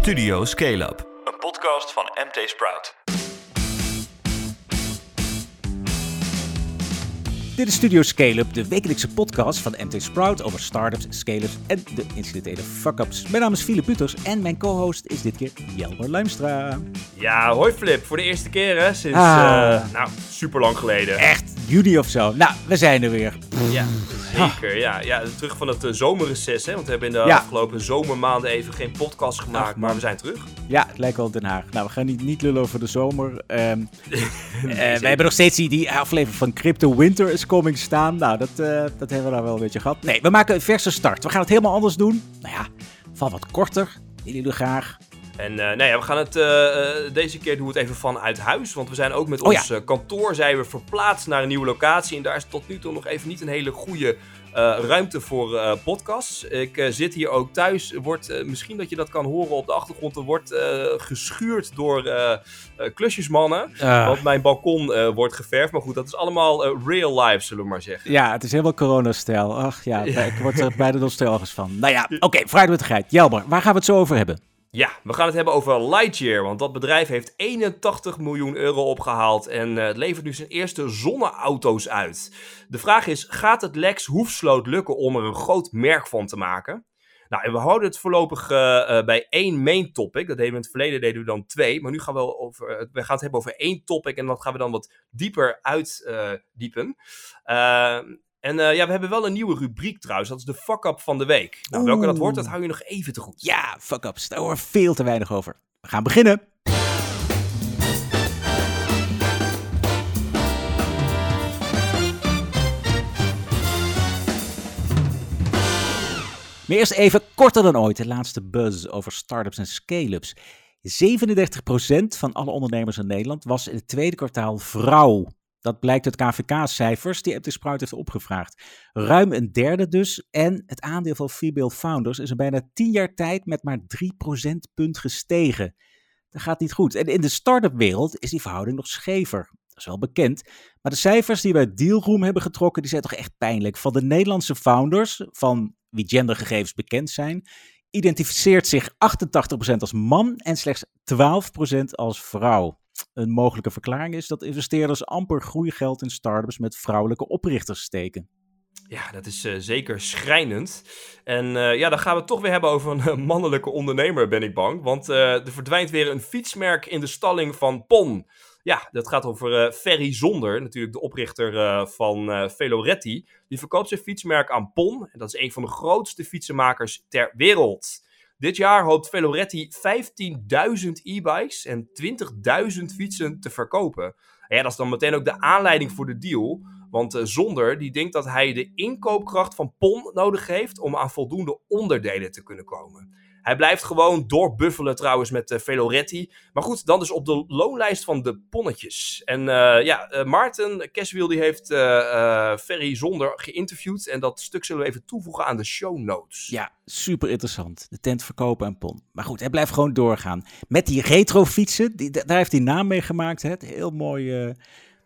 Studio Scale Up, een podcast van MT Sprout. Dit is Studio Scale-up, de wekelijkse podcast van MT Sprout over startups, scale-ups en de incidentele fuck-ups. Mijn naam is Philip Puters en mijn co-host is dit keer Jelmer Luimstra. Ja, hoi Flip. Voor de eerste keer hè, sinds, Ah. eh, nou, super lang geleden. Echt, juni of zo. Nou, we zijn er weer. Ja, zeker. Ja, ja, terug van het uh, zomerreces, hè. Want we hebben in de Ja. afgelopen zomermaanden even geen podcast gemaakt, Ach, maar we zijn terug. Ja, het lijkt wel Den Haag. Nou, we gaan niet, niet lullen over de zomer. Ehm eh, we hebben nog steeds die, die aflevering van Crypto Winter is coming staan. Nou, dat, eh, dat hebben we daar wel een beetje gehad. Nee, we maken een verse start. We gaan het helemaal anders doen. Nou ja, van wat korter. Willen jullie graag? En nou ja, we gaan het, eh, eh, deze keer doen we het even vanuit huis. Want we zijn ook met Oh ons kantoor zijn we verplaatst naar een nieuwe locatie. En daar is tot nu toe nog even niet een hele goede ruimte voor eh, podcasts. Ik zit hier ook thuis. Wordt, misschien dat je dat kan horen op de achtergrond. Er wordt geschuurd door klusjesmannen. Want mijn balkon wordt geverfd. Maar goed, dat is allemaal real life, zullen we maar zeggen. Ja, het is helemaal coronastijl. Ach ja, Ja. ik word er bijna nostalgisch van. Nou ja, oké, vooruit met de geit. Jelmer, waar gaan we het zo over hebben? Ja, we gaan het hebben over Lightyear. Want dat bedrijf heeft 81 miljoen euro opgehaald. En eh, het levert nu zijn eerste zonneauto's uit. De vraag is: gaat het Lex Hoefsloot lukken om er een groot merk van te maken? Nou, en we houden het voorlopig eh, eh, bij één main topic. Dat deden we in het verleden deden we dan twee. Maar nu gaan we, over, we gaan het hebben over één topic. En dat gaan we dan wat dieper uitdiepen. En eh, ja, we hebben wel een nieuwe rubriek trouwens. Dat is de fuck-up van de week. Nou, welke dat wordt, dat hou je nog even te goed. Ja, fuck-ups, daar horen we veel te weinig over. We gaan beginnen. Maar eerst even korter dan ooit, de laatste buzz over startups en scale-ups. 37% van alle ondernemers in Nederland was in het tweede kwartaal vrouw. Dat blijkt uit KVK-cijfers die MT Sprout heeft opgevraagd. Ruim een derde dus. En het aandeel van female founders is in bijna 10 jaar tijd met maar 3 procentpunt gestegen. Dat gaat niet goed. En in de start-up wereld is die verhouding nog schever. Dat is wel bekend. Maar de cijfers die we uit Dealroom hebben getrokken, die zijn toch echt pijnlijk. Van de Nederlandse founders, van wie gendergegevens bekend zijn, identificeert zich 88% als man en slechts 12% als vrouw. Een mogelijke verklaring is dat investeerders amper groeigeld in startups met vrouwelijke oprichters steken. Ja, dat is eh, zeker schrijnend. En eh, ja, dan gaan we het toch weer hebben over een eh, mannelijke ondernemer, ben ik bang. Want eh, er verdwijnt weer een fietsmerk in de stalling van PON. Ja, dat gaat over Ferry Zonder, natuurlijk de oprichter van Veloretti. Die verkoopt zijn fietsmerk aan PON. En dat is een van de grootste fietsenmakers ter wereld. Dit jaar hoopt Veloretti 15.000 e-bikes en 20.000 fietsen te verkopen. En ja, dat is dan meteen ook de aanleiding voor de deal. Want eh, Zonder die denkt dat hij de inkoopkracht van PON nodig heeft om aan voldoende onderdelen te kunnen komen. Hij blijft gewoon doorbuffelen trouwens met uh, Veloretti. Maar goed, dan dus op de loonlijst van de ponnetjes. En uh, ja, uh, Maarten Keswiel die heeft Ferry Zonder geïnterviewd. En dat stuk zullen we even toevoegen aan de show notes. Ja, super interessant. De tent verkopen aan PON. Maar goed, hij blijft gewoon doorgaan. Met die retrofietsen, die, daar heeft hij naam mee gemaakt. Hè? Heel mooi...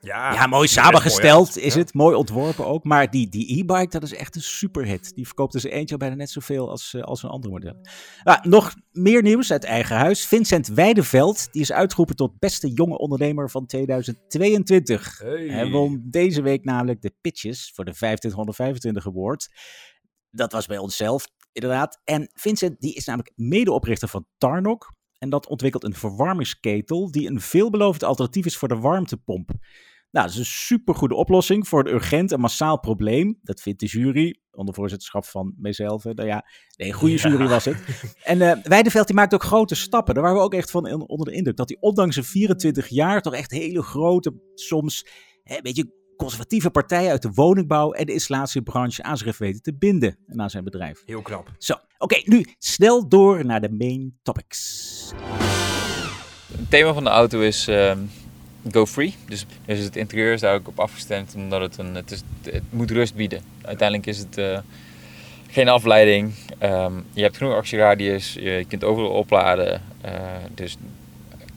Ja, ja, mooi samengesteld is het. Mooi ontworpen ook. Maar die die e-bike, dat is echt een superhit. Die verkoopt dus eentje bijna net zoveel als, uh, als een andere model. Nou, nog meer nieuws uit eigen huis. Vincent Weideveld, die is uitgeroepen tot beste jonge ondernemer van 2022. Hey. Hij won deze week namelijk de Pitches voor de 2525 Award. Dat was bij onszelf, inderdaad. En Vincent, die is namelijk medeoprichter van Tarnok. En dat ontwikkelt een verwarmingsketel die een veelbelovend alternatief is voor de warmtepomp. Nou, dat is een supergoede oplossing voor een urgent en massaal probleem. Dat vindt de jury, onder voorzitterschap van mijzelf. Nou ja, nee, een goede jury was het. En uh, Weideveld die maakt ook grote stappen. Daar waren we ook echt van onder de indruk. Dat hij ondanks zijn 24 jaar toch echt hele grote, soms hè, een beetje conservatieve partijen uit de woningbouw en de installatiebranche aan zich heeft weten te binden en aan zijn bedrijf. Heel knap. Zo, oké, okay, nu snel door naar de main topics. Het thema van de auto is uh, go free. Dus, dus het interieur is daar ook op afgestemd omdat het een, het, is, het moet rust bieden. Uiteindelijk is het uh, geen afleiding. Um, je hebt genoeg actieradius, je kunt overal opladen. Uh, dus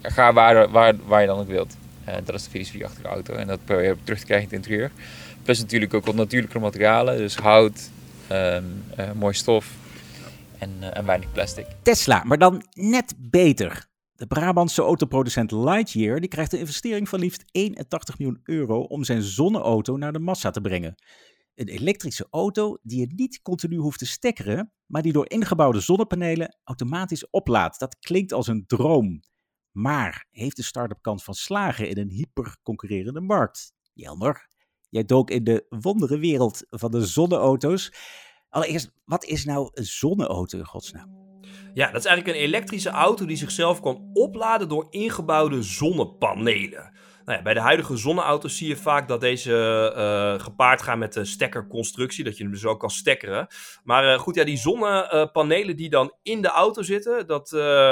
ga waar, waar, waar je dan ook wilt. Uh, dat is de filosofie achter de auto en dat probeer je terug te krijgen in het interieur. Plus natuurlijk ook wat natuurlijke materialen, dus hout, um, mooi stof. en, en weinig plastic. Tesla, maar dan net beter. De Brabantse autoproducent Lightyear die krijgt een investering van liefst 81 miljoen euro om zijn zonneauto naar de massa te brengen. Een elektrische auto die je niet continu hoeft te stekkeren, maar die door ingebouwde zonnepanelen automatisch oplaadt. Dat klinkt als een droom. Maar heeft de start-up kans van slagen in een hyperconcurrerende markt? Jelmer, jij dook in de wondere wereld van de zonneauto's. Allereerst, wat is nou een zonneauto in godsnaam? Ja, dat is eigenlijk een elektrische auto die zichzelf kan opladen door ingebouwde zonnepanelen. Nou ja, bij de huidige zonneauto's zie je vaak dat deze uh, gepaard gaan met de stekkerconstructie, dat je hem dus ook kan stekkeren. Maar uh, goed, ja, die zonnepanelen die dan in de auto zitten, dat,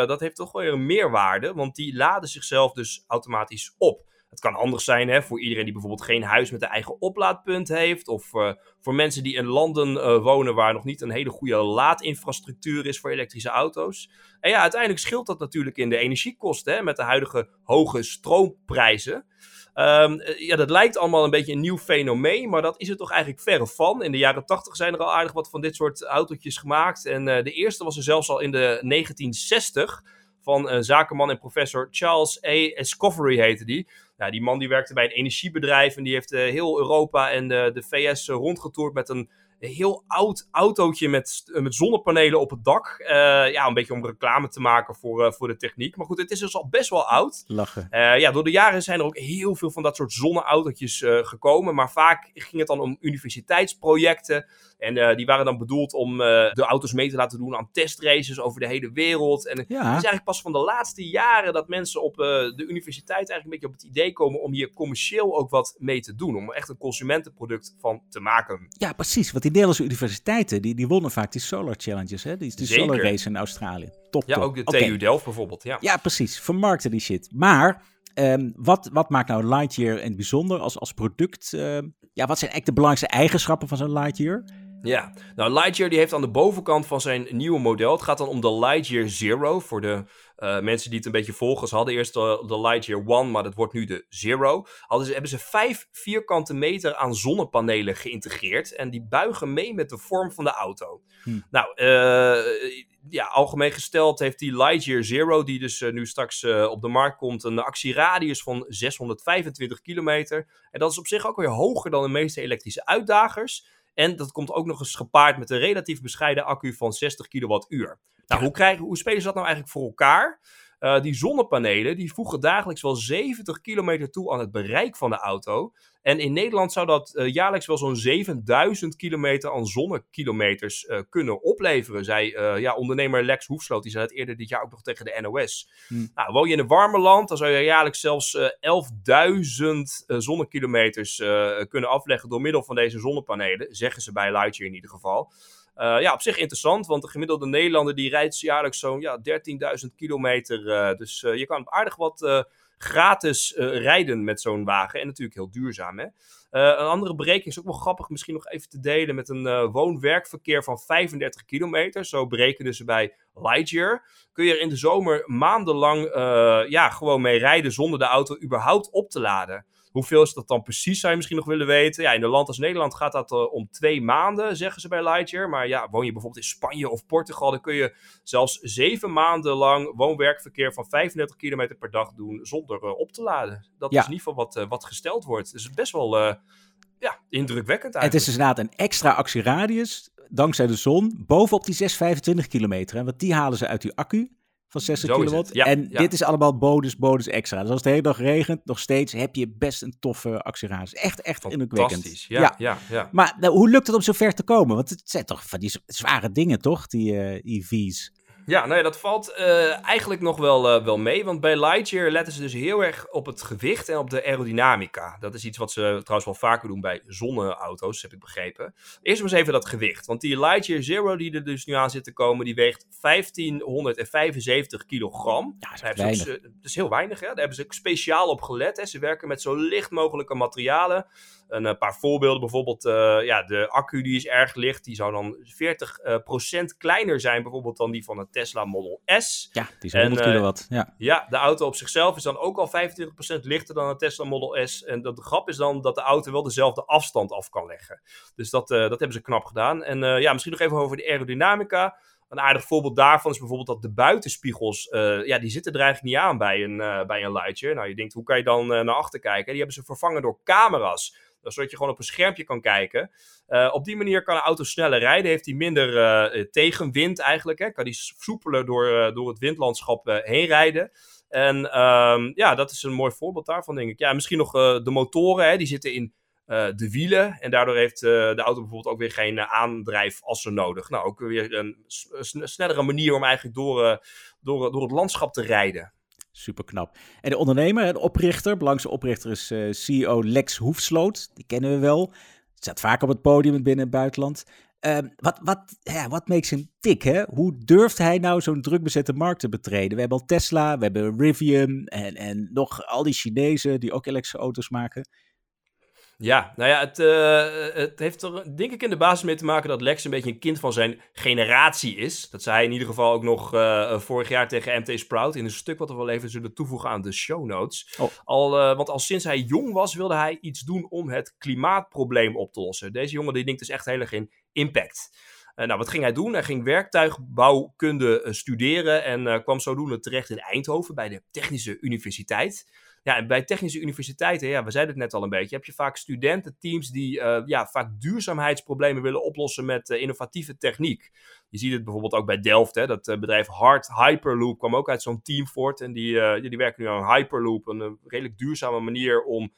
dat heeft toch wel weer een meerwaarde, want die laden zichzelf dus automatisch op. Het kan anders zijn hè, voor iedereen die bijvoorbeeld geen huis met een eigen oplaadpunt heeft. Of uh, voor mensen die in landen uh, wonen waar nog niet een hele goede laadinfrastructuur is voor elektrische auto's. En ja, uiteindelijk scheelt dat natuurlijk in de energiekosten hè, met de huidige hoge stroomprijzen. Um, ja, dat lijkt allemaal een beetje een nieuw fenomeen, maar dat is het toch eigenlijk verre van. In de jaren 80 zijn er al aardig wat van dit soort autootjes gemaakt. En de eerste was er zelfs al in de 1960 van zakenman en professor Charles A. Escoffery heette die. Nou, die man die werkte bij een energiebedrijf en die heeft uh, heel Europa en de, de VS uh, rondgetoerd met een heel oud autootje met, met zonnepanelen op het dak. Uh, ja, een beetje om reclame te maken voor, uh, voor de techniek. Maar goed, het is dus al best wel oud. Lachen. Uh, ja, door de jaren zijn er ook heel veel van dat soort zonneautootjes gekomen. Maar vaak ging het dan om universiteitsprojecten. En die waren dan bedoeld om de auto's mee te laten doen aan testraces over de hele wereld. En ja. het is eigenlijk pas van de laatste jaren dat mensen op de universiteit eigenlijk een beetje op het idee komen om hier commercieel ook wat mee te doen. Om er echt een consumentenproduct van te maken. Ja, precies. Want die Nederlandse universiteiten, die, die wonnen vaak die Solar Challenges, hè? Die, die Solar Race in Australië. Top, Ja, top. ook de. TU Delft bijvoorbeeld. Ja. Ja, precies. Vermarkten die shit. Maar um, wat, wat maakt nou Lightyear in het bijzonder als, als product? Uh, ja, wat zijn eigenlijk de belangrijkste eigenschappen van zo'n Lightyear? Ja, nou Lightyear die heeft aan de bovenkant van zijn nieuwe model, het gaat dan om de Lightyear Zero, voor de uh, mensen die het een beetje volgen. Ze hadden eerst de, de Lightyear One, maar dat wordt nu de Zero. Hadden ze, hebben ze vijf vierkante meter aan zonnepanelen geïntegreerd en die buigen mee met de vorm van de auto. Hm. Nou, uh, ja, algemeen gesteld heeft die Lightyear Zero, die dus uh, nu straks op de markt komt, een actieradius van 625 kilometer. En dat is op zich ook weer hoger dan de meeste elektrische uitdagers. En dat komt ook nog eens gepaard met een relatief bescheiden accu van 60 kilowattuur. Nou, hoe, krijgen, hoe spelen ze dat nou eigenlijk voor elkaar? Uh, die zonnepanelen die voegen dagelijks wel 70 kilometer toe aan het bereik van de auto. En in Nederland zou dat uh, jaarlijks wel zo'n 7000 kilometer aan zonnekilometers uh, kunnen opleveren. Zei ja, ondernemer Lex Hoefsloot, die zei het eerder dit jaar ook nog tegen de NOS. Hm. Nou, woon je in een warme land, dan zou je jaarlijks zelfs 11.000 zonnekilometers kunnen afleggen door middel van deze zonnepanelen. Zeggen ze bij Lightyear in ieder geval. Uh, ja, op zich interessant, want de gemiddelde Nederlander die rijdt jaarlijks zo'n ja, 13.000 kilometer. Uh, dus uh, je kan aardig wat gratis rijden met zo'n wagen. En natuurlijk heel duurzaam. Hè? een andere berekening is ook wel grappig, misschien nog even te delen met een woon-werkverkeer van 35 kilometer. Zo berekenen ze bij Lightyear. Kun je er in de zomer maandenlang ja, gewoon mee rijden zonder de auto überhaupt op te laden. Hoeveel is dat dan precies, zou je misschien nog willen weten? Ja, in een land als Nederland gaat dat uh, om twee maanden, zeggen ze bij Lightyear. Maar ja, woon je bijvoorbeeld in Spanje of Portugal, dan kun je zelfs zeven maanden lang woon-werkverkeer van 35 kilometer per dag doen zonder uh, op te laden. Dat Ja. is in ieder geval wat, uh, wat gesteld wordt. Dus best wel ja, indrukwekkend Het eigenlijk. is dus inderdaad een extra actieradius, dankzij de zon, bovenop die 625 kilometer. Hè? Want die halen ze uit die accu van 60 Zo kilowatt. Ja, en ja. dit is allemaal bonus, bonus extra. Dus als het de hele dag regent, nog steeds heb je best een toffe actieradius. Echt, echt indrukwekkend. Fantastisch. Ja, ja. ja, ja. Maar nou, hoe lukt het om zo ver te komen? Want het zijn toch van die zware dingen, toch? Die eh, EV's. Ja, nou ja, dat valt uh, eigenlijk nog wel, uh, wel mee. Want bij Lightyear letten ze dus heel erg op het gewicht en op de aerodynamica. Dat is iets wat ze trouwens wel vaker doen bij zonneauto's, heb ik begrepen. Eerst maar eens even dat gewicht. Want die Lightyear Zero die er dus nu aan zit te komen, die weegt 1575 kilogram. Ja, dat is weinig. ze- dat is heel weinig, hè? Daar hebben ze ook speciaal op gelet. Hè? Ze werken met zo licht mogelijke materialen. Een eh, paar voorbeelden, bijvoorbeeld eh, ja, de accu die is erg licht. Die zou dan 40% eh, procent kleiner zijn bijvoorbeeld dan die van een Tesla Model S. Ja, die is En, 100 eh, kilowatt. Ja. Ja, de auto op zichzelf is dan ook al 25% lichter dan een Tesla Model S. En dat, de grap is dan dat de auto wel dezelfde afstand af kan leggen. Dus dat, dat hebben ze knap gedaan. En ja, misschien nog even over de aerodynamica. Een aardig voorbeeld daarvan is bijvoorbeeld dat de buitenspiegels, uh, ja, die zitten er eigenlijk niet aan bij een, uh, bij een Lightyear. Nou, je denkt, hoe kan je dan naar achter kijken? Die hebben ze vervangen door camera's zodat je gewoon op een schermpje kan kijken. Uh, op die manier kan een auto sneller rijden. Heeft hij minder uh, tegenwind eigenlijk. Hè? Kan hij soepeler door, uh, door het windlandschap heen rijden. En um, ja, dat is een mooi voorbeeld daarvan, denk ik. Ja, misschien nog de motoren. Hè? Die zitten in de wielen. En daardoor heeft de auto bijvoorbeeld ook weer geen aandrijfassen nodig. Nou, ook weer een, een snellere manier om eigenlijk door, door, door het landschap te rijden. Super knap. En de ondernemer, de oprichter, belangrijkste oprichter is uh, CEO Lex Hoefsloot. Die kennen we wel. Staat vaak op het podium binnen het buitenland. Uh, wat, wat, ja, wat makes him tik, hè? Hoe durft hij nou zo'n druk bezette markt te betreden? We hebben al Tesla, we hebben Rivian en, en nog al die Chinezen die ook elektrische auto's maken. Ja, nou ja, het, uh, het heeft er denk ik in de basis mee te maken dat Lex een beetje een kind van zijn generatie is. Dat zei hij in ieder geval ook nog uh, vorig jaar tegen MT Sprout in een stuk wat we wel even zullen toevoegen aan de show notes. Oh. Al, uh, want al sinds hij jong was wilde hij iets doen om het klimaatprobleem op te lossen. Deze jongen die denkt dus echt heel erg in impact. nou, wat ging hij doen? Hij ging werktuigbouwkunde studeren en kwam zodoende terecht in Eindhoven bij de Technische Universiteit. Ja, en bij technische universiteiten, ja, we zeiden het net al een beetje, heb je vaak studententeams die uh, ja, vaak duurzaamheidsproblemen willen oplossen met uh, innovatieve techniek. Je ziet het bijvoorbeeld ook bij Delft, hè, dat uh, bedrijf Hard Hyperloop kwam ook uit zo'n team voort. En die, die werken nu aan Hyperloop, een redelijk duurzame manier om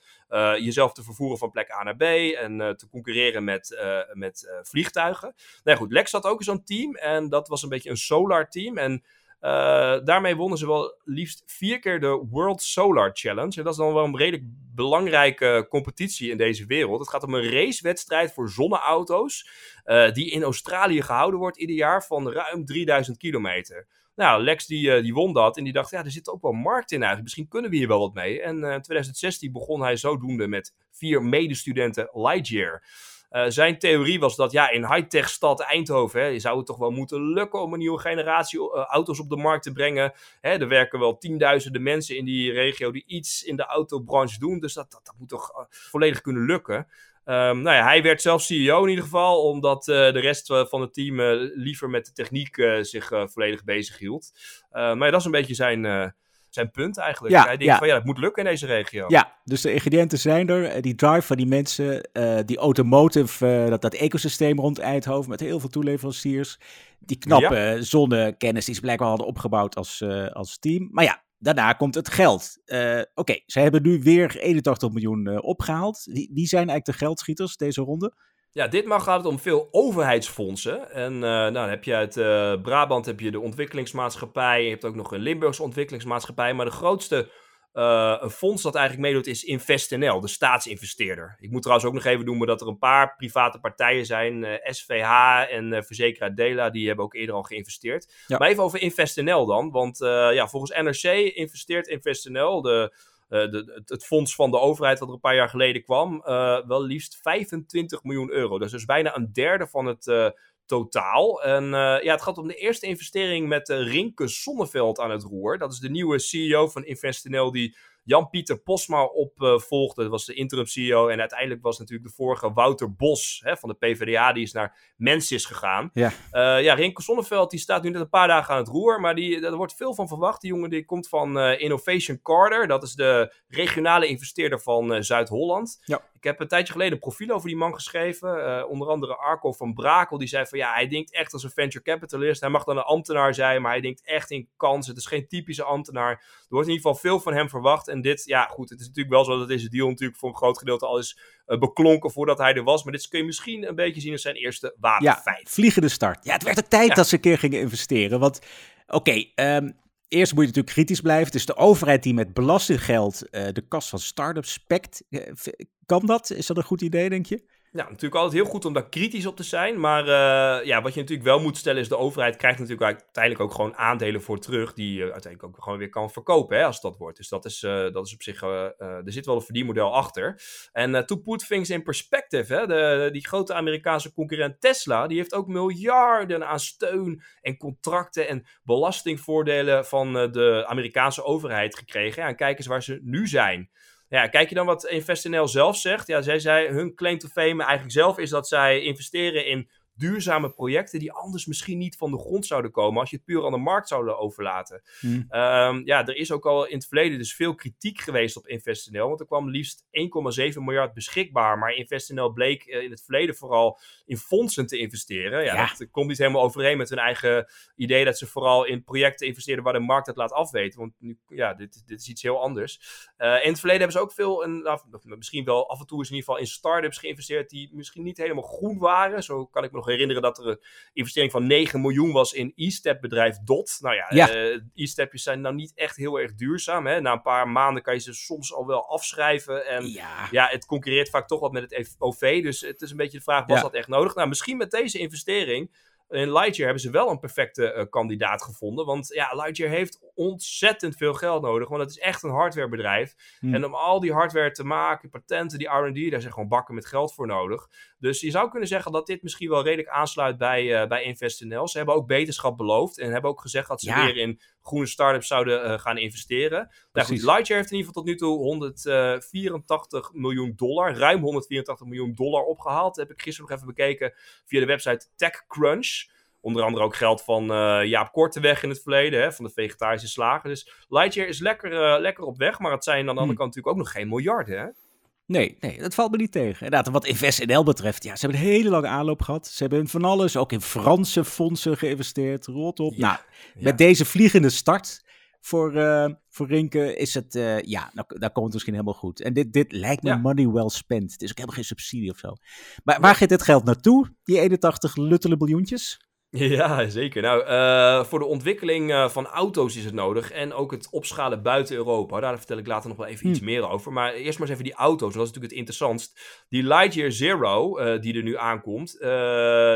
jezelf te vervoeren van plek A naar B en te concurreren met, met vliegtuigen. Nou goed, Lex had ook zo'n team en dat was een beetje een solar team. En daarmee wonnen ze wel liefst vier keer de World Solar Challenge. En dat is dan wel een redelijk belangrijke competitie in deze wereld. Het gaat om een racewedstrijd voor zonneauto's. Uh, die in Australië gehouden wordt ieder jaar van ruim 3000 kilometer. Nou, Lex die, uh, die won dat en die dacht, ja, er zit ook wel markt in eigenlijk. Misschien kunnen we hier wel wat mee. En in 2016 begon hij zodoende met vier medestudenten Lightyear. Uh, zijn theorie was dat ja, in high-tech stad Eindhoven hè, zou het toch wel moeten lukken om een nieuwe generatie uh, auto's op de markt te brengen. Hè, er werken wel tienduizenden mensen in die regio die iets in de autobranche doen. Dus dat, dat, dat moet toch uh, volledig kunnen lukken. Um, nou ja, hij werd zelf CEO in ieder geval, omdat de rest van het team liever met de techniek zich volledig bezig hield. maar dat is een beetje zijn zijn punt eigenlijk. Ja, Hij denkt van ja, het moet lukken in deze regio. Ja, dus de ingrediënten zijn er. Eh, die drive van die mensen, uh, die automotive, uh, dat, dat ecosysteem rond Eindhoven met heel veel toeleveranciers. Die knappe ja. zonnekennis die ze blijkbaar hadden opgebouwd als, uh, als team. Maar ja, daarna komt het geld. Oké, okay, ze hebben nu weer 81 miljoen opgehaald. Wie, wie zijn eigenlijk de geldschieters deze ronde? Ja, ditmaal gaat het om veel overheidsfondsen. En uh, nou, dan heb je uit uh, Brabant heb je de ontwikkelingsmaatschappij. Je hebt ook nog een Limburgse ontwikkelingsmaatschappij. Maar de grootste uh, fonds dat eigenlijk meedoet is InvestNL, de staatsinvesteerder. Ik moet trouwens ook nog even noemen dat er een paar private partijen zijn. SVH en verzekeraar Dela, die hebben ook eerder al geïnvesteerd. Ja. Maar even over InvestNL dan. Want ja, volgens NRC investeert InvestNL, de uh, de, het, fonds van de overheid dat er een paar jaar geleden kwam, uh, wel liefst 25 miljoen euro. Dus, dus bijna een derde van het uh, totaal. En ja, het gaat om de eerste investering met Rinke Sonneveld aan het roer. Dat is de nieuwe CEO van InvestNL die Jan-Pieter Posma opvolgde. dat was de interim CEO. En uiteindelijk was natuurlijk de vorige Wouter Bos hè, van de PvdA. Die is naar Mensis gegaan. Ja, uh, ja Sonneveld die staat nu net een paar dagen aan het roer. Maar die, er wordt veel van verwacht. Die jongen die komt van uh, Innovation Carter. Dat is de regionale investeerder van uh, Zuid-Holland. Ja. Ik heb een tijdje geleden een profiel over die man geschreven. onder andere Arco van Brakel. Die zei van ja, hij denkt echt als een venture capitalist. Hij mag dan een ambtenaar zijn, maar hij denkt echt in kansen. Het is geen typische ambtenaar. Er wordt in ieder geval veel van hem verwacht. En dit, ja goed, het is natuurlijk wel zo dat deze deal natuurlijk voor een groot gedeelte al is uh, beklonken voordat hij er was. Maar dit kun je misschien een beetje zien als zijn eerste wapenfeit. Ja, vliegende start. Ja, het werd ook tijd dat ze een keer gingen investeren. Want, oké, okay, um, Eerst moet je natuurlijk kritisch blijven. Het is de overheid die met belastinggeld uh, de kast van start-ups spekt. Uh, kan dat? Is dat een goed idee, denk je? Ja, natuurlijk altijd heel goed om daar kritisch op te zijn. Maar uh, ja, wat je natuurlijk wel moet stellen is... de overheid krijgt natuurlijk uiteindelijk ook gewoon aandelen voor terug... die je uiteindelijk ook gewoon weer kan verkopen hè, als dat wordt. Dus dat is, uh, dat is op zich... Uh, er zit wel een verdienmodel achter. En to put things in perspective... Hè, de, die grote Amerikaanse concurrent Tesla... die heeft ook miljarden aan steun en contracten... en belastingvoordelen van de Amerikaanse overheid gekregen. Ja, en kijk eens waar ze nu zijn... Ja, kijk je dan wat InvestNL zelf zegt? Ja, zij zei, hun claim to fame eigenlijk zelf is dat zij investeren in duurzame projecten die anders misschien niet van de grond zouden komen als je het puur aan de markt zouden overlaten. Hm. Ehm, ja, er is ook al in het verleden dus veel kritiek geweest op InvestNL, want er kwam liefst 1,7 miljard beschikbaar, maar InvestNL bleek eh, in het verleden vooral in fondsen te investeren. Ja, Ja. Dat komt niet helemaal overeen met hun eigen idee dat ze vooral in projecten investeren waar de markt het laat afweten, want nu, ja, dit, dit is iets heel anders. Eh, in het verleden hebben ze ook veel, een, nou, misschien wel af en toe is in ieder geval in start-ups geïnvesteerd die misschien niet helemaal groen waren. Zo kan ik me nog herinneren dat er een investering van 9 miljoen was in e-step bedrijf DOT. Nou ja, Ja. eh, e-stepjes zijn nou niet echt heel erg duurzaam. Hè? Na een paar maanden kan je ze soms al wel afschrijven. En Ja. ja, het concurreert vaak toch wat met het OV. Dus het is een beetje de vraag, was Ja. dat echt nodig? Nou, misschien met deze investering in Lightyear hebben ze wel een perfecte eh, kandidaat gevonden. Want ja, Lightyear heeft ontzettend veel geld nodig. Want het is echt een hardwarebedrijf. Hm. En om al die hardware te maken, patenten, die R&D, daar zijn gewoon bakken met geld voor nodig. Dus je zou kunnen zeggen dat dit misschien wel redelijk aansluit bij, eh bij InvestNL. Ze hebben ook beterschap beloofd en hebben ook gezegd dat ze Ja. weer in groene start-ups zouden eh, gaan investeren. Nou goed. Lightyear heeft in ieder geval tot nu toe 184 miljoen dollar, ruim 184 miljoen dollar opgehaald. Dat heb ik gisteren nog even bekeken via de website TechCrunch. Onder andere ook geld van eh, Jaap Korteweg in het verleden, hè, van de vegetarische slager. Dus Lightyear is lekker, lekker op weg, maar het zijn aan de andere Hmm. kant natuurlijk ook nog geen miljarden. Hè? Nee, nee, dat valt me niet tegen. Inderdaad, wat InvestNL betreft, ja, ze hebben een hele lange aanloop gehad. Ze hebben van alles, ook in Franse fondsen geïnvesteerd. Rot op. Ja, nou, ja. met deze vliegende start voor, eh voor Rinke is het, eh, ja, nou, daar komt het misschien helemaal goed. En dit, dit lijkt me Ja. money well spent. Het is ook helemaal geen subsidie of zo. Maar waar gaat dit geld naartoe, die 81 luttele biljoentjes? Ja, zeker. Nou, eh, voor de ontwikkeling eh, van auto's is het nodig. En ook het opschalen buiten Europa. Daar vertel ik later nog wel even Hm. iets meer over. Maar eerst maar eens even die auto's. Dat is natuurlijk het interessantst. Die Lightyear Zero, eh, die er nu aankomt,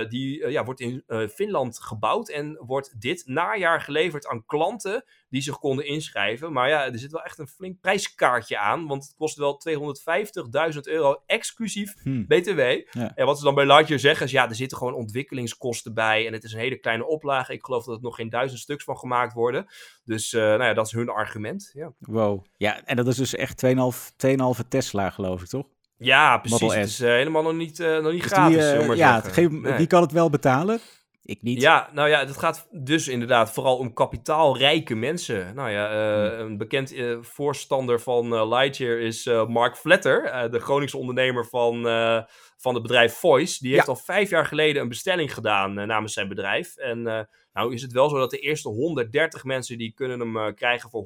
die ja, wordt in Finland gebouwd. En wordt dit najaar geleverd aan klanten die zich konden inschrijven. Maar ja, er zit wel echt een flink prijskaartje aan. Want het kost wel 250.000 euro exclusief Hm. BTW. Ja. En wat ze dan bij Lightyear zeggen is, ja, er zitten gewoon ontwikkelingskosten bij. En het is een hele kleine oplage. Ik geloof dat er nog geen duizend stuks van gemaakt worden. Dus eh, nou ja, dat is hun argument. Ja, Wow. Ja, en dat is dus echt 2,5 2,5 Tesla, geloof ik, toch? ja precies. Het is eh, helemaal nog niet, eh, nog niet Dus gratis, die, ja, Nee. wie kan het wel betalen? Ik niet. Ja, nou ja, het gaat dus inderdaad vooral om kapitaalrijke mensen. Nou ja, eh, Hmm. een bekend eh, voorstander van eh, Lightyear is Mark Vletter, de Groningse ondernemer van, van het bedrijf Voice. Die heeft al vijf jaar geleden een bestelling gedaan namens zijn bedrijf. En nou is het wel zo dat de eerste 130 mensen die kunnen hem krijgen voor 150.000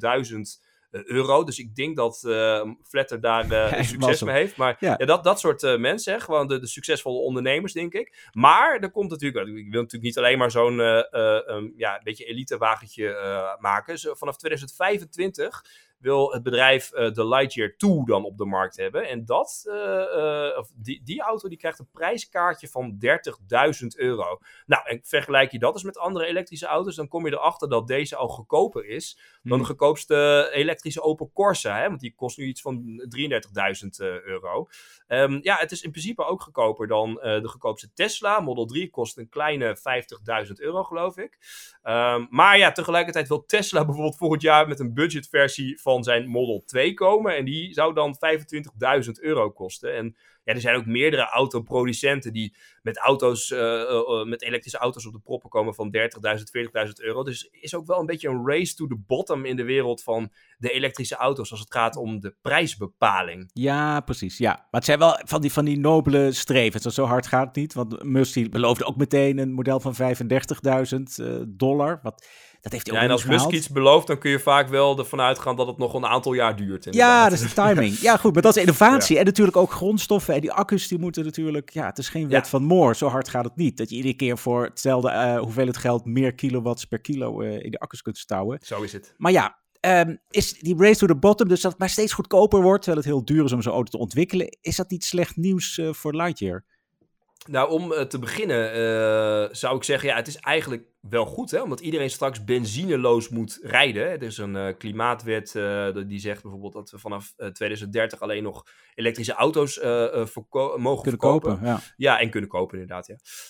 eh, euro. Dus ik denk dat eh Vletter daar eh, succes mee heeft. Maar Ja. ja. dat, dat soort eh, mensen, hè, gewoon de, de succesvolle ondernemers, denk ik. Maar er komt natuurlijk, ik wil natuurlijk niet alleen maar zo'n eh, eh, um, ja, beetje elitewagentje eh maken. Vanaf 2025 wil het bedrijf eh, de Lightyear 2 dan op de markt hebben. En dat, eh, eh, of die, die auto die krijgt een prijskaartje van 30.000 euro. Nou, en vergelijk je dat eens met andere elektrische auto's, dan kom je erachter dat deze al goedkoper is dan de Hm. goedkoopste elektrische Opel Corsa. Hè? Want die kost nu iets van 33.000 eh, euro. Ehm, ja, het is in principe ook goedkoper dan de goedkoopste Tesla. Model 3 kost een kleine 50.000 euro, geloof ik. Ehm, maar ja, tegelijkertijd wil Tesla bijvoorbeeld volgend jaar met een budgetversie van zijn Model 2 komen. En die zou dan 25.000 euro kosten. En ja, er zijn ook meerdere autoproducenten die met auto's, eh, eh, eh, met elektrische auto's op de proppen komen van 30.000, 40.000 euro. Dus is ook wel een beetje een race to the bottom in de wereld van de elektrische auto's als het gaat om de prijsbepaling. Ja, precies. Ja. Maar het zijn wel van die, van die nobele strevens. Want zo hard gaat het niet. Want Musk beloofde ook meteen een model van 35.000 eh, dollar. Wat, dat heeft hij Ja, en als Musk iets belooft, dan kun je vaak wel ervan uitgaan dat het nog een aantal jaar duurt. Ja, dat is de timing. Ja, goed, maar dat is innovatie. En natuurlijk ook grondstoffen. En die accu's die moeten natuurlijk... Ja, het is geen wet Ja. van Moore. Zo hard gaat het niet. Dat je iedere keer voor hetzelfde eh hoeveelheid geld... meer kilowatts per kilo eh, in de accu's kunt stouwen. Zo is het. Maar ja, ehm, is die race to the bottom... dus dat het maar steeds goedkoper wordt... terwijl het heel duur is om zo'n auto te ontwikkelen... is dat niet slecht nieuws eh, voor Lightyear? Nou, om te beginnen zou ik zeggen, ja, het is eigenlijk wel goed, hè? omdat iedereen straks benzineloos moet rijden. Er is een uh, klimaatwet uh, die zegt bijvoorbeeld dat we vanaf uh, 2030 alleen nog elektrische auto's mogen kunnen verkopen. kopen. Ja. Ja, en kunnen kopen inderdaad,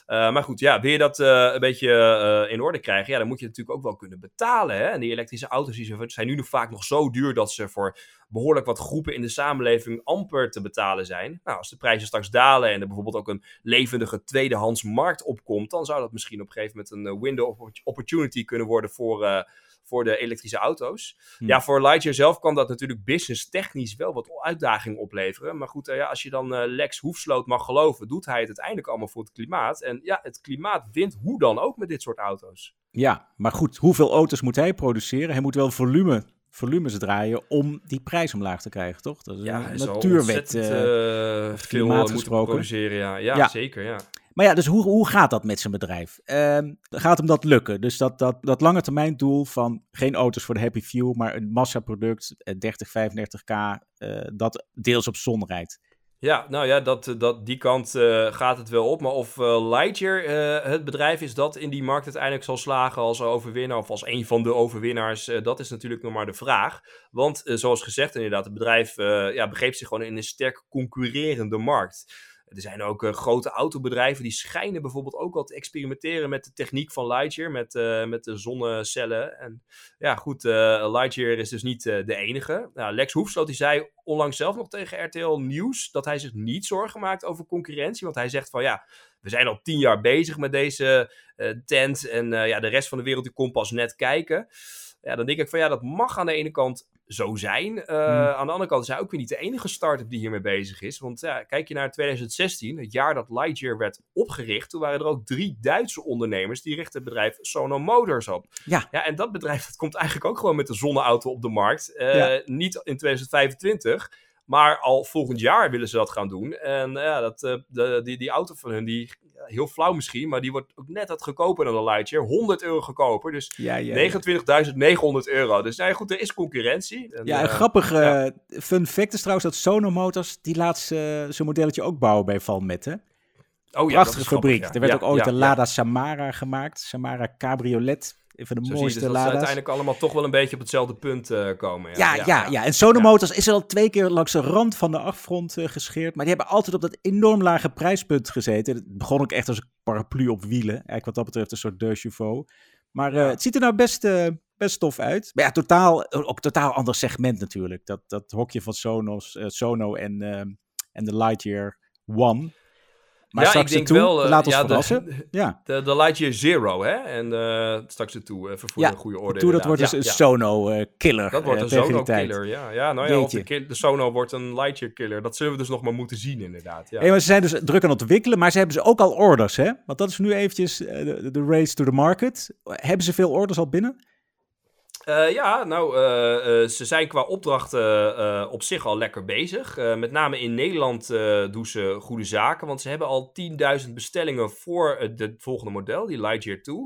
ja. maar goed, ja, wil je dat een beetje in orde krijgen, ja, dan moet je natuurlijk ook wel kunnen betalen. Hè? En die elektrische auto's die zijn nu nog vaak nog zo duur dat ze voor behoorlijk wat groepen in de samenleving amper te betalen zijn. Nou, als de prijzen straks dalen en er bijvoorbeeld ook een levendige tweedehands markt opkomt, dan zou dat misschien op een gegeven moment een window opportunity kunnen worden voor, uh, voor de elektrische auto's. Hm. Ja, voor Lightyear zelf kan dat natuurlijk business technisch wel wat uitdaging opleveren. Maar goed, uh, ja, als je dan uh, Lex Hoefsloot mag geloven, doet hij het uiteindelijk allemaal voor het klimaat. En ja, het klimaat wint hoe dan ook met dit soort auto's. Ja, maar goed, hoeveel auto's moet hij produceren? Hij moet wel volume volumes draaien om die prijs omlaag te krijgen, toch? Dat is Ja, een natuurwet. eh, eh, of veel gesproken. produceren. Ja, ja, Ja. zeker. Ja. Maar ja, dus hoe, hoe gaat dat met zijn bedrijf? Ehm, gaat hem dat lukken? Dus dat, dat, dat lange termijn doel van geen auto's voor de happy few, maar een massaproduct, eh, 30, 35k, eh, dat deels op zon rijdt. Ja, nou ja, dat, dat, die kant eh, gaat het wel op. Maar of eh, Lightyear eh, het bedrijf is dat in die markt uiteindelijk zal slagen als overwinnaar of als een van de overwinnaars, eh, dat is natuurlijk nog maar de vraag. Want eh, zoals gezegd inderdaad, het bedrijf eh, ja, begeeft zich gewoon in een sterk concurrerende markt. Er zijn ook eh, grote autobedrijven die schijnen bijvoorbeeld ook al te experimenteren met de techniek van Lightyear, met, eh, met de zonnecellen. En ja, goed, eh, Lightyear is dus niet de enige. Nou, Lex Hoefsloot die zei onlangs zelf nog tegen RTL Nieuws dat hij zich niet zorgen maakt over concurrentie. Want hij zegt van ja, we zijn al tien jaar bezig met deze tent en ja, de rest van de wereld die komt pas net kijken. Ja, dan denk ik van ja, dat mag aan de ene kant zo zijn. Eh, Hmm. Aan de andere kant is hij ook weer niet de enige start-up die hiermee bezig is. Want ja, kijk je naar 2016, het jaar dat Lightyear werd opgericht, toen waren er ook drie Duitse ondernemers die richtten het bedrijf Sono Motors op. Ja. Ja, en dat bedrijf dat komt eigenlijk ook gewoon met de zonneauto op de markt. Eh, Ja. Niet in 2025, maar al volgend jaar willen ze dat gaan doen. En ja, dat, eh, de, die, die auto van hun, die, heel flauw misschien, maar die wordt ook net wat goedkoper dan de Lightyear. 100 euro goedkoper, dus Ja, ja. 29.900 euro. Dus nou ja, goed, er is concurrentie. En, Ja, een eh, grappige fun fact is trouwens dat Sono Motors, die laat ze- zijn modelletje ook bouwen bij Valmet, hè? oh, Prachtige fabriek. grappig, Er werd ook ooit een ja, Lada Samara gemaakt. Samara Cabriolet. Een van de Zo mooiste dus dat ze uiteindelijk allemaal toch wel een beetje op hetzelfde punt eh, komen. Ja, ja, ja, En Sono Ja. Motors is al twee keer langs de rand van de afgrond eh, gescheerd. Maar die hebben altijd op dat enorm lage prijspunt gezeten. Het begon ook echt als een paraplu op wielen. Eigenlijk wat dat betreft een soort chevaux. Maar eh, het ziet er nou best, best tof uit. Maar ja, totaal, ook totaal ander segment natuurlijk. Dat, dat hokje van Sonos, Sono en, en de Lightyear One. Maar ja, straks ik denk wel. eh, laat ons ja, verrassen. De, ja, de, de Lightyear Zero, hè? En eh, straks ertoe, even voor Ja, de goede orde. toe dat wordt dus Ja, een ja. Sono-killer. Dat wordt een tegen die Sono tijd. killer, ja. Ja, nou ja, of de, de Sono wordt een Lightyear killer. Dat zullen we dus nog maar moeten zien, inderdaad. Ja. Hey, maar ze zijn dus druk aan het ontwikkelen, maar ze hebben ze ook al orders, hè? Want dat is nu eventjes eh, de, de race to the market. Hebben ze veel orders al binnen? Eh, ja, nou, eh, eh, ze zijn qua opdrachten op zich al lekker bezig. Met name in Nederland doen ze goede zaken, want ze hebben al 10.000 bestellingen voor het de volgende model, die Lightyear 2.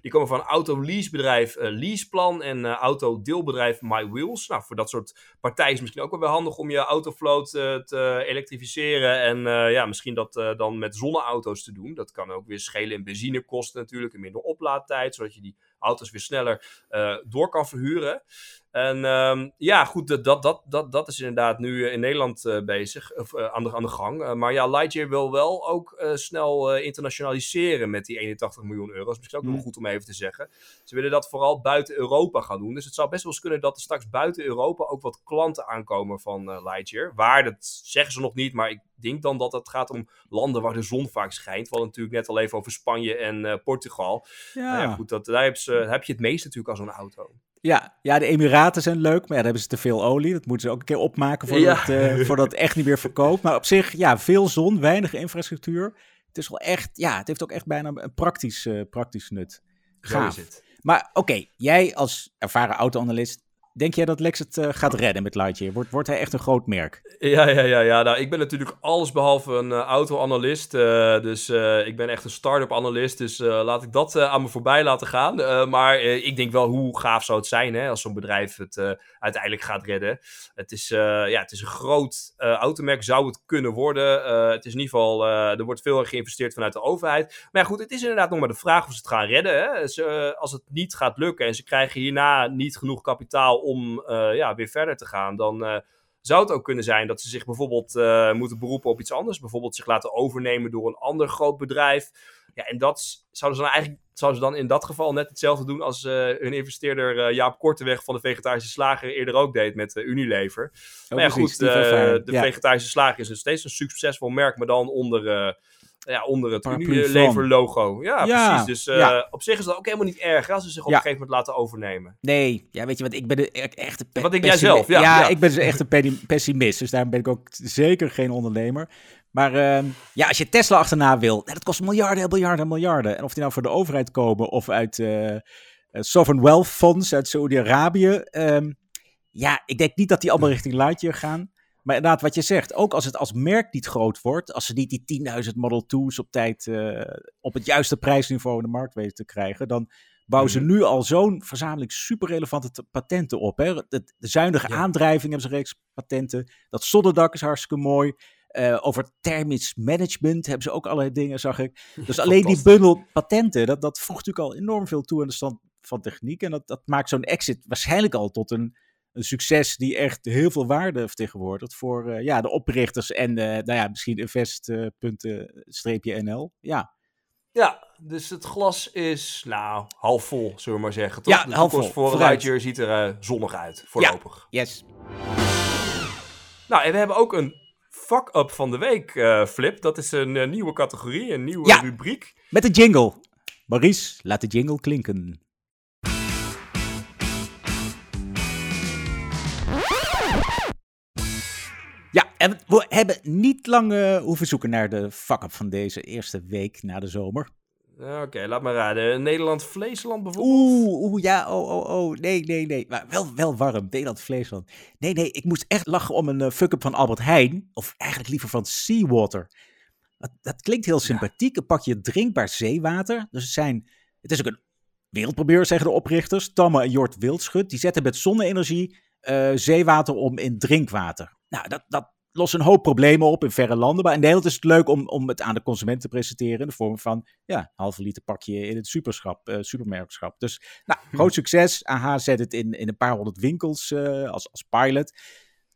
Die komen van auto-leasebedrijf Leaseplan en autodeelbedrijf My Wheels. Nou, voor dat soort partijen is misschien ook wel weer handig om je autovloot eh, te elektrificeren en ja, misschien dat dan met zonneauto's te doen. Dat kan ook weer schelen in benzinekosten natuurlijk en minder oplaadtijd, zodat je die auto's weer sneller eh, door kan verhuren. En ehm, ja, goed, dat, dat, dat, dat, dat is inderdaad nu eh, in Nederland eh, bezig, of eh, aan, de, aan de gang. Maar ja, Lightyear wil wel ook snel internationaliseren met die 81 miljoen euro. Dat is misschien ook nog Hmm. goed om even te zeggen. Ze willen dat vooral buiten Europa gaan doen. Dus het zou best wel eens kunnen dat er straks buiten Europa ook wat klanten aankomen van Lightyear. Waar, dat zeggen ze nog niet, maar ik denk dan dat het gaat om landen waar de zon vaak schijnt. We hadden natuurlijk net al even over Spanje en Portugal. Ja. Nou ja, goed, dat, daar, heb ze, daar heb je het meest natuurlijk als zo'n auto. Ja, ja, de Emiraten zijn leuk, maar ja, daar hebben ze te veel olie. Dat moeten ze ook een keer opmaken voordat, Ja. eh, voordat het echt niet meer verkoopt. Maar op zich, ja, veel zon, weinig infrastructuur. Het is wel echt, ja, het heeft ook echt bijna een praktisch, eh, praktisch nut. Gaaf. Maar oké, jij als ervaren auto-analyst, Denk jij dat Lex het uh, gaat redden met Lightyear? Wordt, wordt hij echt een groot merk? Ja, ja, ja, ja. Nou, ik ben natuurlijk alles behalve een uh, auto-analyst. Uh, dus ik ben echt een start-up analist. Dus laat ik dat aan me voorbij laten gaan. maar ik denk wel, hoe gaaf zou het zijn hè, als zo'n bedrijf het uiteindelijk gaat redden. Het is, ja, het is een groot automerk, zou het kunnen worden. het is in ieder geval, er wordt veel geïnvesteerd vanuit de overheid. Maar ja, goed, het is inderdaad nog maar de vraag of ze het gaan redden. Hè. Als het niet gaat lukken en ze krijgen hierna niet genoeg kapitaal om uh, ja, weer verder te gaan, dan uh, zou het ook kunnen zijn dat ze zich bijvoorbeeld uh, moeten beroepen op iets anders. Bijvoorbeeld zich laten overnemen door een ander groot bedrijf. Ja, en dat zouden ze dan eigenlijk zouden ze dan in dat geval net hetzelfde doen als hun investeerder Jaap Korteweg van de vegetarische slager eerder ook deed met Unilever. Oh, maar ja, goed, de vegetarische slager is nog steeds een succesvol merk, maar dan onder ja, onder het Unilever logo. Ja, precies. Dus uh, op zich is dat ook helemaal niet erg als ze zich op een gegeven moment laten overnemen. Nee, ja, weet je wat, ik ben de, echt een Wat denk jij zelf? Ja, ja, ik ben dus echt een pessimist, dus daarom ben ik ook zeker geen ondernemer. Maar uh, ja, als je Tesla achterna wil, dat kost miljarden, miljarden, miljarden. En of die nou voor de overheid komen of uit uh, Sovereign Wealth Funds uit Saudi-Arabië. Um, ja, ik denk niet dat die allemaal richting Lightyear gaan. Maar inderdaad, wat je zegt, ook als het als merk niet groot wordt, als ze niet die 10.000 Model 2's op tijd uh, op het juiste prijsniveau in de markt weten te krijgen, dan bouwen ze mhm. nu al zo'n verzameling super relevante patenten op. Hè? De, de zuinige aandrijving hebben ze reeks patenten. Dat zonnedak is hartstikke mooi. Uh, over thermisch management hebben ze ook allerlei dingen, zag ik. Dus alleen die bundel patenten, dat, dat voegt natuurlijk al enorm veel toe aan de stand van techniek. En dat, dat maakt zo'n exit waarschijnlijk al tot een een succes die echt heel veel waarde vertegenwoordigt voor uh, ja, de oprichters en uh, nou ja, misschien invest.nl. ja. Ja, dus het glas is nou half vol, zullen we maar zeggen. Toch? Ja, de half vol. voor ziet er uh, zonnig uit, voorlopig. Ja, yes. Nou, en we hebben ook een fuck-up van de week, Flip. Dat is een nieuwe categorie, een nieuwe rubriek. Met een jingle. Maurice, laat de jingle klinken. En we hebben niet lang uh, hoeven zoeken naar de fuck-up van deze eerste week na de zomer. Oké, laat maar raden. Nederland-Vleesland bijvoorbeeld? Oeh, oeh, ja, oh, oh, oh. Nee, nee, nee. Maar wel, wel warm. Nederland-Vleesland. Nee, nee, ik moest echt lachen om een uh, fuck-up van Albert Heijn. Of eigenlijk liever van Seawater. Dat, dat klinkt heel sympathiek. Een pakje drinkbaar zeewater. Dus het zijn... Het is ook een wereldprobeur, zeggen de oprichters. Tamme en Jort Wildschut. Die zetten met zonne-energie uh, zeewater om in drinkwater. Nou, dat, dat lost een hoop problemen op in verre landen. Maar in Nederland is het leuk om, om het aan de consument te presenteren. In de vorm van ja, een halve liter pakje in het superschap, uh, supermerkschap. Dus nou, groot succes. AH zet het in, in een paar honderd winkels uh, als, als pilot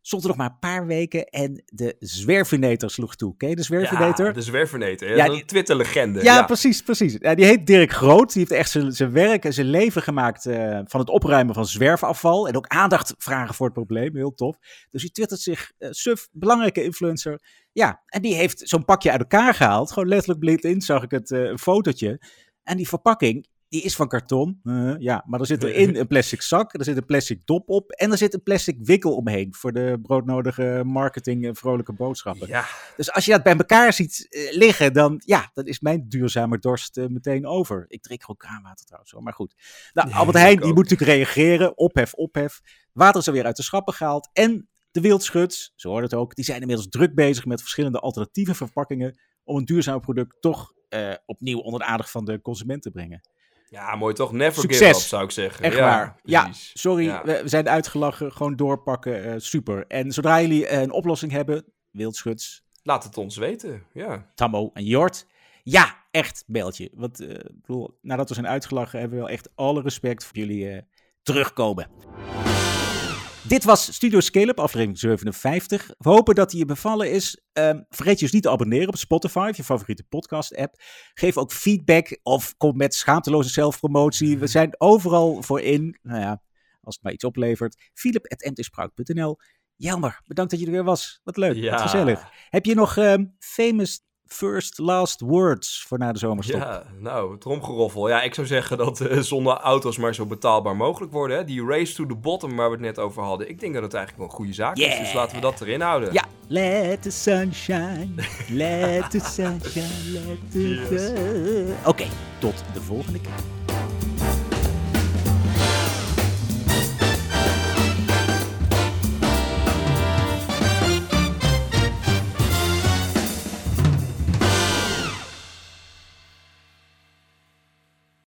stond er nog maar een paar weken en de zwervenator sloeg toe. Ken je de zwervenator? Ja, de zwervenator. Ja, een Twitter-legende. Ja, ja, precies, precies. Ja, die heet Dirk Groot. Die heeft echt zijn, zijn werk en zijn leven gemaakt uh, van het opruimen van zwerfafval. En ook aandacht vragen voor het probleem. Heel tof. Dus die twittert zich, uh, suf, belangrijke influencer. Ja, en die heeft zo'n pakje uit elkaar gehaald. Gewoon letterlijk blind in, zag ik het, uh, een fotootje. En die verpakking, die is van karton. Uh, ja, maar er zit erin een plastic zak, er zit een plastic dop op en er zit een plastic wikkel omheen voor de broodnodige marketing en vrolijke boodschappen. Ja. Dus als je dat bij elkaar ziet uh, liggen, dan ja, dan is mijn duurzame dorst uh, meteen over. Ik drink gewoon kraanwater trouwens, maar goed. Nou, nee, Albert Heijn, die moet natuurlijk reageren. Ophef, ophef. Water is alweer uit de schappen gehaald en de wildschuts, zo hoort het ook, die zijn inmiddels druk bezig met verschillende alternatieve verpakkingen om een duurzaam product toch opnieuw onder de aandacht van de consument te brengen. Ja, mooi toch? Never Succes. give up, zou ik zeggen. Echt ja, waar. Ja, sorry, We, zijn uitgelachen. Gewoon doorpakken. Uh, super. En zodra jullie uh, een oplossing hebben, wildschuts. Laat het ons weten, ja. Tammo en Jort. Ja, echt, beltje. Want uh, bedoel, nadat we zijn uitgelachen, hebben we wel echt alle respect voor jullie terugkomen. Dit was Studio Scale-up, aflevering 57. We hopen dat die je bevallen is. Um, vergeet je dus niet te abonneren op Spotify, of je favoriete podcast-app. Geef ook feedback of kom met schaamteloze zelfpromotie. We zijn overal voor in. Nou ja, als het maar iets oplevert. Philip.mtsprout.nl Jelmer, bedankt dat je er weer was. Wat leuk, ja. wat gezellig. Heb je nog um, famous first last words voor na de zomerstop? Ja, nou, tromgeroffel. Ja, ik zou zeggen dat uh, zonder auto's maar zo betaalbaar mogelijk worden. Hè? Die race to the bottom waar we het net over hadden. Ik denk dat het eigenlijk wel een goede zaak is. Dus laten we dat erin houden. Ja, let the sunshine, let the sunshine, let the yes. Oké, okay, tot de volgende keer.